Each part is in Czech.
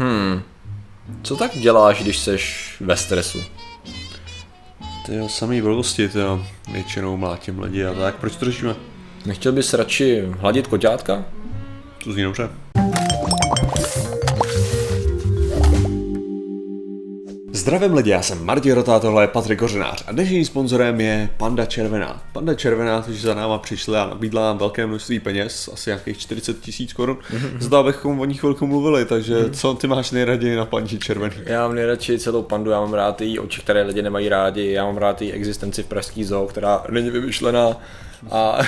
Hmm. Co tak děláš, když seš ve stresu? Ty jo, samý blbosti, ty jo. Většinou mlátím lidi a tak. Proč to řešíme? Nechtěl bys radši hladit koťátka? To zní dobře. Zdravím lidi, já jsem Martin Rota, tohle je Patrik Kořenář a dnešním sponzorem je Panda Červená. Panda Červená, což za náma přišla a nabídla nám velké množství peněz, asi nějakých 40 tisíc korun. Zda abychom o ní chvilku mluvili, takže co ty máš nejraději na pandě červený? Já mám nejradši celou pandu, já mám rád její oči, které lidi nemají rádi, já mám rád její existenci v pražský zoo, která není vymyšlená. A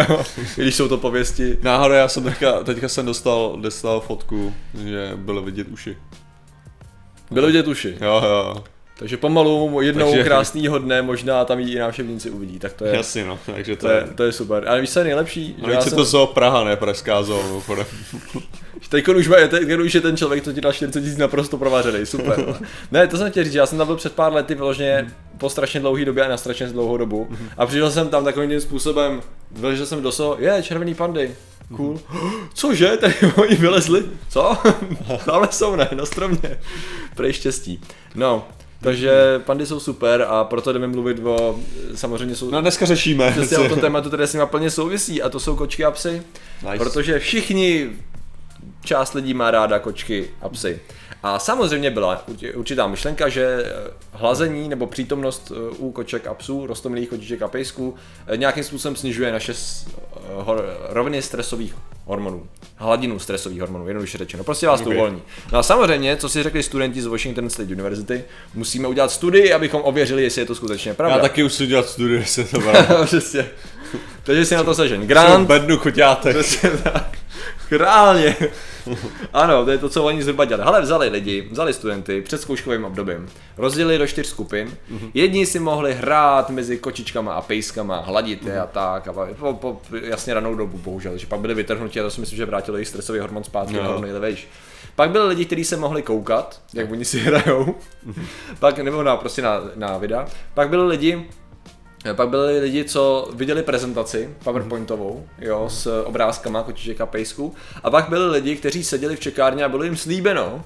když jsou to pověsti. Náhodou já jsem teďka, teďka jsem dostal, dostal fotku, že bylo vidět uši. Bylo vidět uši. Jo, jo. Takže pomalu jednou Takže- krásného dne možná tam i návštěvníci uvidí, tak to je, Jasně no, takže to, to je, to je super. Ale víš, co je nejlepší? A víc je to zoo Praha, ne Pražská zoo. Teď už, teď už je ten člověk, co ti dá 40 tisíc naprosto provařený, super. ne, to jsem chtěl říct, já jsem tam byl před pár lety vyloženě po strašně dlouhé době a na strašně dlouhou dobu. A přišel jsem tam takovým tím způsobem, vylezl jsem do so, je, červený pandy. Cool. Cože, tady oni vylezli? Co? Tamhle jsou, ne, na stromě. Prej štěstí. No, takže pandy jsou super a proto jdeme mluvit o, samozřejmě jsou No dneska řešíme. přesně o tom tématu, které s nimi plně souvisí a to jsou kočky a psy. Nice. Protože všichni, část lidí má ráda kočky a psy. A samozřejmě byla urči- určitá myšlenka, že eh, hlazení nebo přítomnost eh, u koček a psů, rostomilých kočiček a pejsků, eh, nějakým způsobem snižuje naše roviny stresových hormonů. Hladinu stresových hormonů, jednoduše řečeno. Prostě vás to uvolní. No a samozřejmě, co si řekli studenti z Washington State University, musíme udělat studii, abychom ověřili, jestli je to skutečně pravda. Já taky už si dělat studie, se to bralo. Přesně. Takže si na to sežen. Grant, bednu choťátek. Přesně tak. Reálně. Ano, to je to, co oni zhruba dělali. Ale vzali lidi, vzali studenty před zkouškovým obdobím, rozdělili do čtyř skupin. Jedni si mohli hrát mezi kočičkama a pejskama, hladit je a tak. A po, po, jasně ranou dobu, bohužel. Že pak byli vytrhnuti a to si myslím, že vrátilo jejich stresový hormon zpátky Jo. na nejlevější. Pak byli lidi, kteří se mohli koukat, jak oni si hrajou. pak, nebo na, prostě na, na videa. Pak byli lidi, pak byli lidi, co viděli prezentaci PowerPointovou, jo, s obrázkama kočiček a pejsků. A pak byli lidi, kteří seděli v čekárně a bylo jim slíbeno,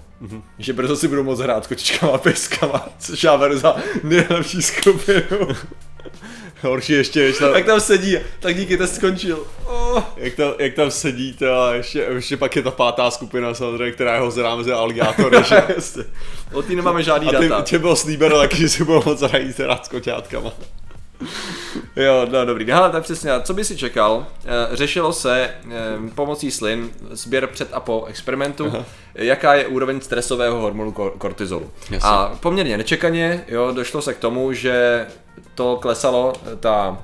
že brzo si budou moc hrát s kočičkama a pejskama, což já beru za nejlepší skupinu. Horší ještě, než tam, tak tam sedí, tak díky, test skončil. Oh. jak, tam, jak tam sedí to a ještě, ještě pak je ta pátá skupina samozřejmě, která je hozená mezi aligátory, že? O té nemáme žádný A data. tě bylo slíbeno taky, že si budou moc hrát s koťátkama. Jo, no dobrý. Hele, tak přesně, co by si čekal? Eh, Řešilo se eh, pomocí slin sběr před a po experimentu, Aha. jaká je úroveň stresového hormonu kor- kortizolu. Jasně. A poměrně nečekaně, jo, došlo se k tomu, že to klesalo, eh, ta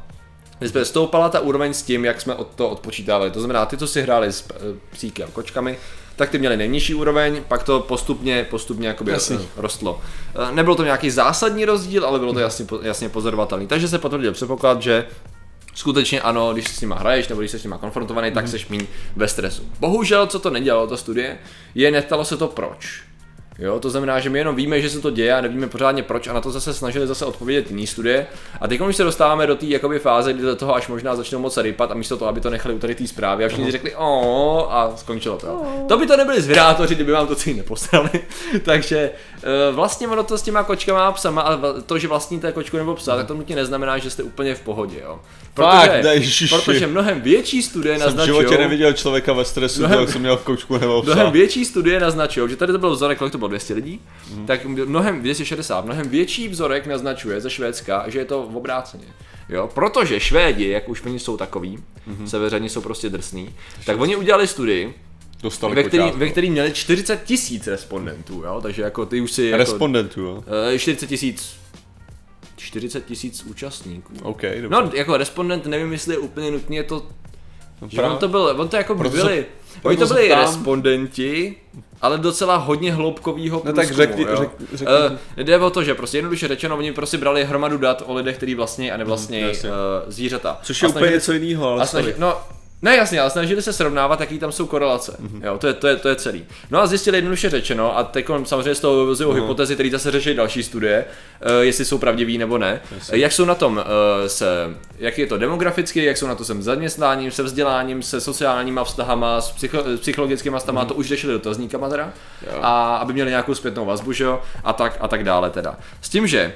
Respektive stoupala ta úroveň s tím, jak jsme od to odpočítávali. To znamená, ty, co si hráli s eh, psíky a kočkami, tak ty měli nejnižší úroveň, pak to postupně, postupně jakoby Jasný. eh, rostlo. Eh, Nebyl to nějaký zásadní rozdíl, ale bylo to jasně, jasně pozorovatelný. Takže se potvrdil předpoklad, že skutečně ano, když s nima hraješ nebo když jsi s nima konfrontovaný, tak seš méně ve stresu. Bohužel, co to nedělalo, ta studie, je neptalo se to proč. Jo, to znamená, že my jenom víme, že se to děje a nevíme pořádně proč a na to zase snažili zase odpovědět jiný studie. A teď už se dostáváme do té jakoby fáze, kdy do toho až možná začnou moc rypat a místo toho, aby to nechali u tady té zprávy a všichni si řekli o a skončilo to. To by to nebyli zvědátoři, kdyby vám to celý neposlali. Takže eh, vlastně ono to s těma kočkama a psama a to, že vlastníte kočku nebo psa, tak to nutně neznamená, že jste úplně v pohodě. Jo. Fakt, ne, ježiši. protože mnohem větší studie Jsem v naznačují, životě neviděl člověka ve stresu, Mnohem- jak jsem měl v koučku nebo psa. Mnohem větší studie naznačují, že tady to byl vzorek, kolik to bylo 200 lidí, mm. tak mnohem 260, mnohem větší vzorek naznačuje ze Švédska, že je to v obráceně. Jo, protože Švédi, jak už oni jsou takový, mm-hmm. severani jsou prostě drsný, tak oni udělali studii, Dostali ve který, ve který měli 40 tisíc respondentů, jo, takže jako ty už si jako, Respondentů, jo. eh, 40 tisíc 40 tisíc účastníků. OK, dobře. No, jako respondent nevím, jestli je úplně nutně to že právě. on to byl, on to jako by byli, oni to byli ptám. respondenti, ale docela hodně hloubkovýho No tak průzkumu, řekni- jo. řek- řekni. Eh, jde o to, že prostě jednoduše řečeno, oni prostě brali hromadu dat o lidech, kteří vlastně a nevlastní Mm, uh, jasně. zvířata. Což je A úplně snažili- něco jiného, ale a snažili, no, Ne, jasně, ale snažili se srovnávat, jaký tam jsou korelace. Mm-hmm. Jo, to je, to, je, to je celý. No a zjistili jednoduše řečeno, a teď samozřejmě z toho vyvozují No. hypotézy, které zase řeší další studie, uh, jestli jsou pravdivý nebo ne. Jasně. Jak jsou na tom uh, se, jak je to demograficky, jak jsou na to se zaměstnáním, se vzděláním, se sociálníma vztahama, s, psycho, s psychologickými vztahama, mm-hmm. to už řešili dotazníkama teda, Jo. a aby měli nějakou zpětnou vazbu, že jo, a tak, a tak dále teda. S tím, že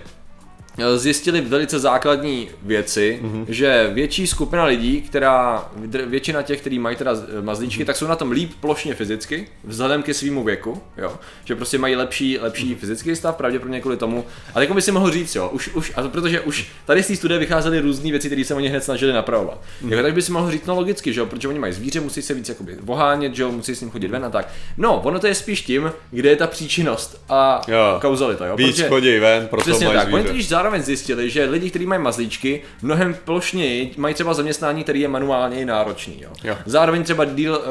zjistili velice základní věci, mm-hmm. že větší skupina lidí, která, většina těch, kteří mají teda eh, mazlíčky, mm-hmm. tak jsou na tom líp plošně fyzicky, vzhledem ke svýmu věku, jo, že prostě mají lepší, lepší mm-hmm. fyzický stav, pravděpodobně kvůli tomu. A jako by si mohl říct, jo, už, už, a to protože už tady z té studie vycházely různé věci, které se oni hned snažili napravovat. Mm-hmm. Jako, tak by si mohl říct, no logicky, že jo, protože oni mají zvíře, musí se víc jakoby vohánět, že jo, musí s ním chodit ven a tak. No, ono to je spíš tím, kde je ta příčinnost a Jo. kauzalita, jo. Víc protože- chodí ven, proto Přesně mají tak. Oni zvíře. totiž zároveň zjistili, že lidi, kteří mají mazlíčky, mnohem plošněji mají třeba zaměstnání, který je manuálně náročný. Jo. Jo. Zároveň třeba díl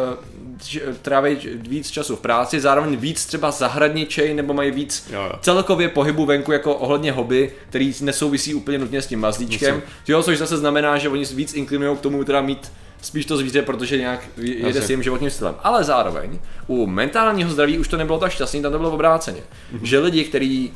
uh, tráví víc času v práci, zároveň víc třeba zahradničej nebo mají víc Jo, jo. celkově pohybu venku jako ohledně hobby, který nesouvisí úplně nutně s tím mazlíčkem. Jo, což zase znamená, že oni víc inklinují k tomu teda mít spíš to zvíře, protože nějak jede s tím životním stylem. Ale zároveň u mentálního zdraví už to nebylo tak šťastný, tam to bylo obráceně. Mhm. Že lidi, kteří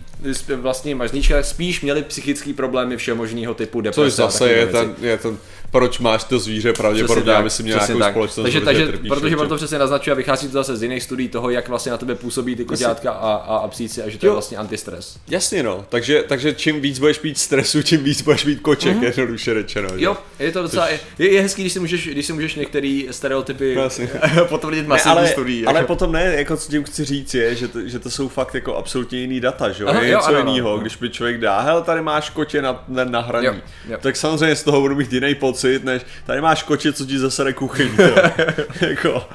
vlastně mazlíčka, spíš měli psychické problémy všeho možného typu deprese. Což zase je věci. ten, je ten, proč máš to zvíře pravděpodobně, aby si měl přesně nějakou tak. společnost, takže, protože takže, protože něčím. to přesně naznačuje a vychází to zase z jiných studií toho, jak vlastně na tebe působí ty koťátka a, a, a psíci a že to je Jo. vlastně antistres. Jasně no, takže, takže čím víc budeš mít stresu, tím víc budeš mít koček, mm-hmm. jednoduše řečeno. Jo, je to docela, je, je hezký, když si můžeš, když si můžeš některé stereotypy Jasně. potvrdit Ne, masivní ale, studií. ale jako. potom ne, jako co tím chci říct je, že to, že to jsou fakt jako absolutně jiný data, že? Aha, je jo, něco ano, ano. jiného, když by člověk dá, hele, tady máš kotě na, na, na hraní, Jo, jo. tak samozřejmě z toho budu mít jiný pocit, než tady máš kotě, co ti zasere kuchyň, jako,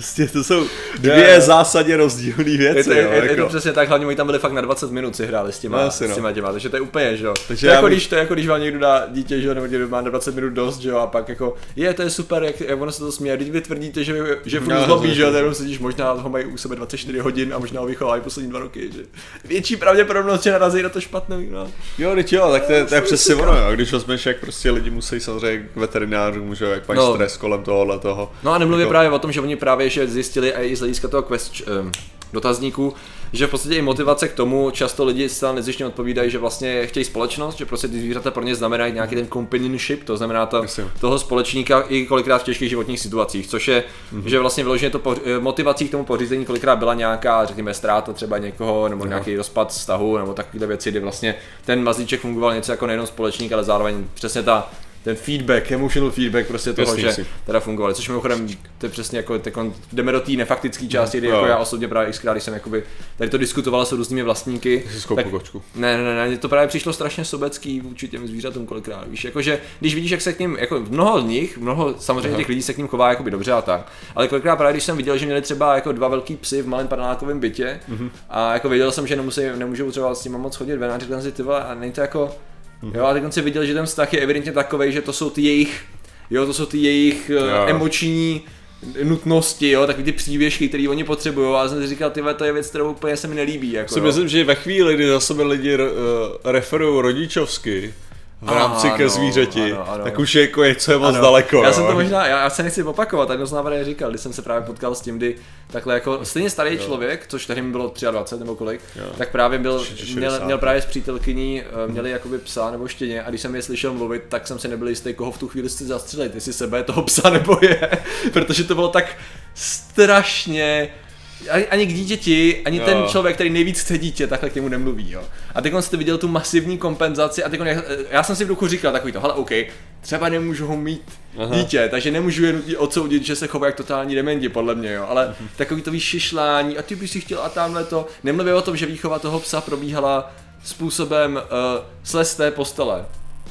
Prostě to jsou dvě Jo. zásadně rozdílné věci, je to, je, jo, je, je to jako. přesně tak, hlavně oni tam byli fakt na 20 minut si hráli s těma, No, s no. těma těma, takže to je úplně, že jo. Takže to, jako bych- když, to je jako když vám někdo dá dítě, že jo, nebo někdo má na 20 minut dost, že jo, a pak jako, je, to je super, jak, jak ono se to směje, když vy tvrdíte, že, že furt No, zlobí, no, že jo, no. jenom sedíš, možná ho mají u sebe 24 hodin a možná ho vychovají poslední dva roky, že větší pravděpodobnost, že narazí na to špatné, no. Jo, teď jo, tak to je, to je přesně ono, jo. když vezmeš, jak prostě lidi musí samozřejmě k veterinářům, že jo, jak mají No. stres kolem tohohle toho. No a nemluvě Jako- právě o tom, že oni právě že zjistili i z hlediska toho quest, um, dotazníků, že v podstatě i motivace k tomu často lidi zcela nezjištně odpovídají, že vlastně chtějí společnost, že prostě ty zvířata pro ně znamenají nějaký ten companionship, to znamená to, toho společníka i kolikrát v těžkých životních situacích, což je, mm-hmm. že vlastně vyloženě to poř- eh, motivací k tomu pořízení kolikrát byla nějaká, řekněme, ztráta třeba někoho, nebo nějaký rozpad vztahu, nebo takovéhle věci, kdy vlastně ten mazlíček fungoval něco jako nejenom společník, ale zároveň přesně ta ten feedback, emotional feedback prostě toho, Jasně, že jasně. teda fungovaly, což mimochodem to je přesně jako, tak on, jdeme do té nefaktické části, kdy Jo. jako já osobně právě xkrát, když jsem jakoby, tady to diskutoval s různými vlastníky, Jsi skoupil kočku. ne, ne, ne, to právě přišlo strašně sobecký vůči těm zvířatům kolikrát, víš, jakože když vidíš, jak se k ním, jako mnoho z nich, mnoho samozřejmě těch lidí se k ním chová jakoby dobře a tak, ale kolikrát právě když jsem viděl, že měli třeba jako dva velký psy v malém panelákovém bytě a jako věděl jsem, že nemusí, nemůžou třeba s nimi moc chodit ven a jsem si, ty vole, a není to jako, jo, a teď si viděl, že ten vztah je evidentně takový, že to jsou ty jejich, jo, to jsou ty jejich Jo. uh, emoční nutnosti, jo, takový ty příběžky, které oni potřebují. A já jsem si říkal, ty to je věc, kterou úplně se mi nelíbí. Jako, Si jo. myslím, že ve chvíli, kdy za sebe lidi uh, referují rodičovsky v rámci Ano, ke zvířeti, ano, ano. tak už je jako něco je moc Ano. daleko. Já jo. jsem to možná, já, já se nechci opakovat, tak to právě říkal, když jsem se právě potkal s tím, kdy takhle jako stejně starý člověk, což tehdy mi bylo 23 nebo kolik, Jo. tak právě byl, měl, 60. měl právě s přítelkyní, eh, měli jakoby psa nebo štěně a když jsem je slyšel mluvit, tak jsem si nebyl jistý, koho v tu chvíli chci zastřelit, jestli sebe toho psa nebo je, protože to bylo tak strašně ani, ani k dítěti, ani Jo. ten člověk, který nejvíc chce dítě, takhle k němu nemluví, jo. A teď jste viděl tu masivní kompenzaci a teď já, já jsem si v duchu říkal takový to, hele, OK, třeba nemůžu ho mít Aha. dítě, takže nemůžu je nutně odsoudit, že se chová jak totální dementi, podle mě, jo. Ale takový to vyšišlání a ty bys si chtěl a tamhle to. Nemluvě o tom, že výchova toho psa probíhala způsobem uh, slez té postele.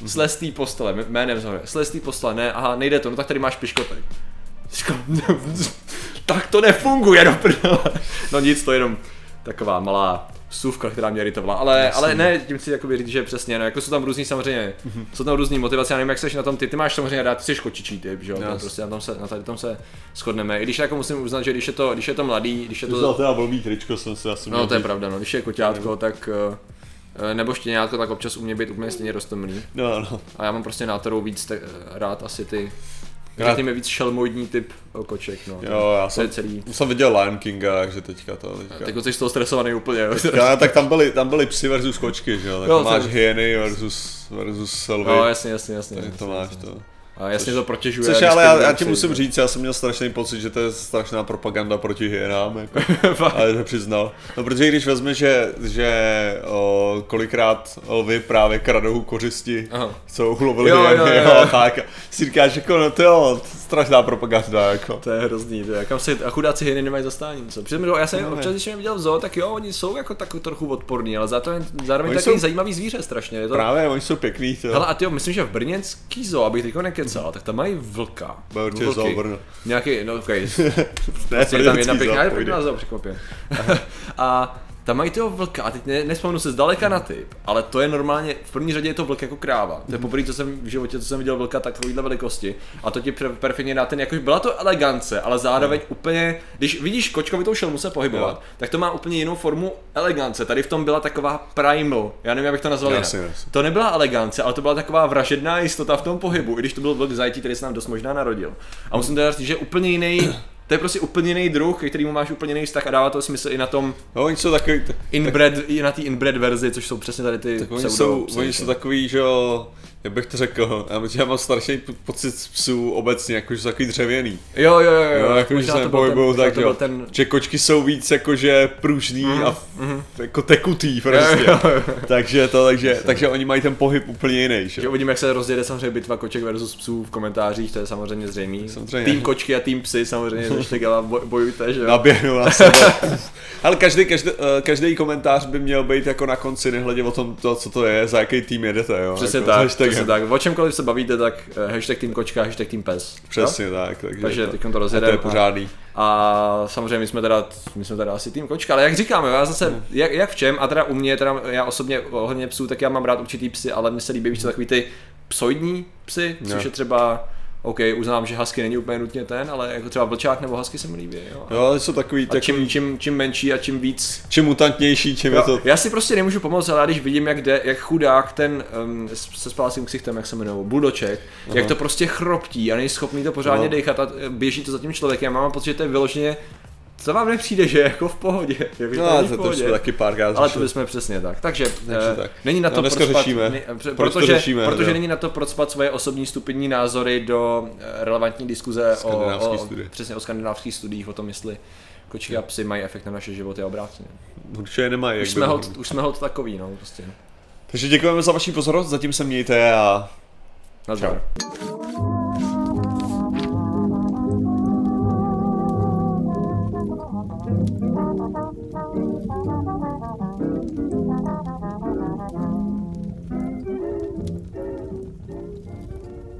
Slez té postele, jménem vzhore. Slez té postele, ne, aha, nejde to, no tak tady máš piškotek. Říkám, tak to nefunguje, do prdele. No nic, to je jenom taková malá vsuvka, která mě iritovala, ale, ale ne, tím si jakoby říct, že přesně, no, jako jsou tam různý samozřejmě, jsou tam různý motivace, já nevím, jak seš na tom, ty, ty máš samozřejmě rád, ty jsi kočičí typ, že jo, Jasně. prostě na tom se, na tady tom se shodneme, i když jako musím uznat, že když je to, když je to mladý, když je to, jsi dal teda blbý tričko, jsem si asi no to je pravda, no, když je koťátko, tak eh, nebo štěňátko, tak občas umě být úplně stejně roztomilý. No, no. A já mám prostě nátorou víc te- rád asi ty řekněme víc šelmoidní typ koček, no. Jo, já to je jsem, celý. jsem viděl Lion Kinga, takže teďka to. Teďka. Tak jsi z toho stresovaný úplně, jo. Já, tak tam byly, tam byly psy versus kočky, že jo? Tak Jo, to máš to- hyeny versus, versus selvy. No, jasně, jasně, jasně. takže to jasně, máš jasně. to. A jasně to protěžuje. Což ale já, já ti musím říct, já jsem měl strašný pocit, že to je strašná propaganda proti hyenám, jako. Ale to přiznal. No protože když vezme, že, že o, kolikrát lvy právě kradou kořisti, Aha. co ulovili Jo, hyeny, jo, jo, jo, jo. tak si říkáš, jako no to jo, strašná propaganda, jako. To je hrozný, to je. Kam se, a chudáci hyeny nemají zastání, co? Přitom, já jsem No, občas, když jsem viděl v zoo, tak jo, oni jsou jako tak trochu odporní, ale zároveň, zároveň Oni takový jsou- zajímavý zvíře strašně. Je to, Právě, oni jsou pěkný, to. Hele, a ty jo, myslím, že v Brněnský zoo, abych teďko nekecal, tak tam mají vlka. Bude určitě Vlky. Brno. Nějaký, no okay. Ne, prostě je tam jedna pěkná, zoo, je pěkná zoo, překvapě. a tam mají toho vlka, a teď ne, nespomenu se zdaleka na typ, ale to je normálně, v první řadě je to vlk jako kráva. To je poprvé, co jsem v životě, co jsem viděl vlka takovýhle velikosti. A to ti perfektně dá ten, jakož byla to elegance, ale zároveň úplně, když vidíš kočkovitou šelmu se pohybovat, Jo. tak to má úplně jinou formu elegance. Tady v tom byla taková primal, já nevím, jak bych to nazval. Jasně, jasně. To nebyla elegance, ale to byla taková vražedná jistota v tom pohybu, i když to byl vlk zajetí, který se nám dost možná narodil. A musím teda říct, že úplně jiný, to je prostě úplně jiný druh, ke kterému máš úplně jiný vztah a dává to smysl i na tom No, oni jsou takový, inbred, i na té inbred verzi, což jsou přesně tady ty tak oni jsou, oni jsou takový, že jo, jak bych to řekl, já, já mám strašný po- pocit z psů obecně, jakože jsou takový dřevěný. Jo, jo, jo, jo, Jo, jako, že možná se možná tak, jo. ten, Že kočky jsou víc jakože pružný Mhm, a f- jako tekutý prostě. Jo, jo, jo. takže to, takže, takže oni mají ten pohyb úplně jiný, že že uvidíme, jak se rozjede samozřejmě bitva koček versus psů v komentářích, to je samozřejmě zřejmý. Samozřejmě. Tým kočky a tým psy samozřejmě hashtag a boj- bojujte, že jo. Naběhnu na sebe. Ale každý, každý, eh, každý komentář by měl být jako na konci, nehledě o tom, to, co to je, za jaký tým jedete, jo. Přesně jako, tak. Přesně tak. O čemkoliv se bavíte, tak eh, hashtag tým kočka, hashtag tým pes. Přesně tak. Takže, Takže to, teď to a to rozjedeme. je pořádný. A samozřejmě my jsme teda, my jsme teda asi tým kočka, ale jak říkám, jo, já zase, jak, jak v čem, a teda u mě, teda já osobně ohledně psů, tak já mám rád určitý psy, ale mně se líbí víc takový ty psoidní psy, což Jo. je třeba, OK, uznám, že husky není úplně nutně ten, ale jako třeba vlčák nebo husky se mi líbí, jo. Jo, ale jsou takový, A takový čím, čím, čím menší a čím víc čím mutantnější, čím je Jo, to... já si prostě nemůžu pomoct, ale když vidím, jak, jde, jak chudák ten um, se spálacím ksichtem, jak se jmenuje, buldoček, jak to prostě chroptí a není schopný to pořádně No. dechat a e, běží to za tím člověkem. Já mám pocit, že to je vyloženě, co vám nepřijde, že je jako v pohodě. Že No, v to, to pohodě. jsme taky párkrát Ale to bychom přesně tak. Takže, Takže eh, tak. není na No, to procpat, řešíme. ne, pře- Proč to protože, řešíme, protože jo? není na to procpat svoje osobní stupidní názory do eh, relevantní diskuze o, o, studie. přesně o skandinávských studiích, o tom, jestli kočky a psy mají efekt na naše životy a obráceně. Určitě nemají, Už jsme, hod, už jsme hod takový, no, prostě. Takže děkujeme za vaši pozornost, zatím se mějte a Nazdar. Čau.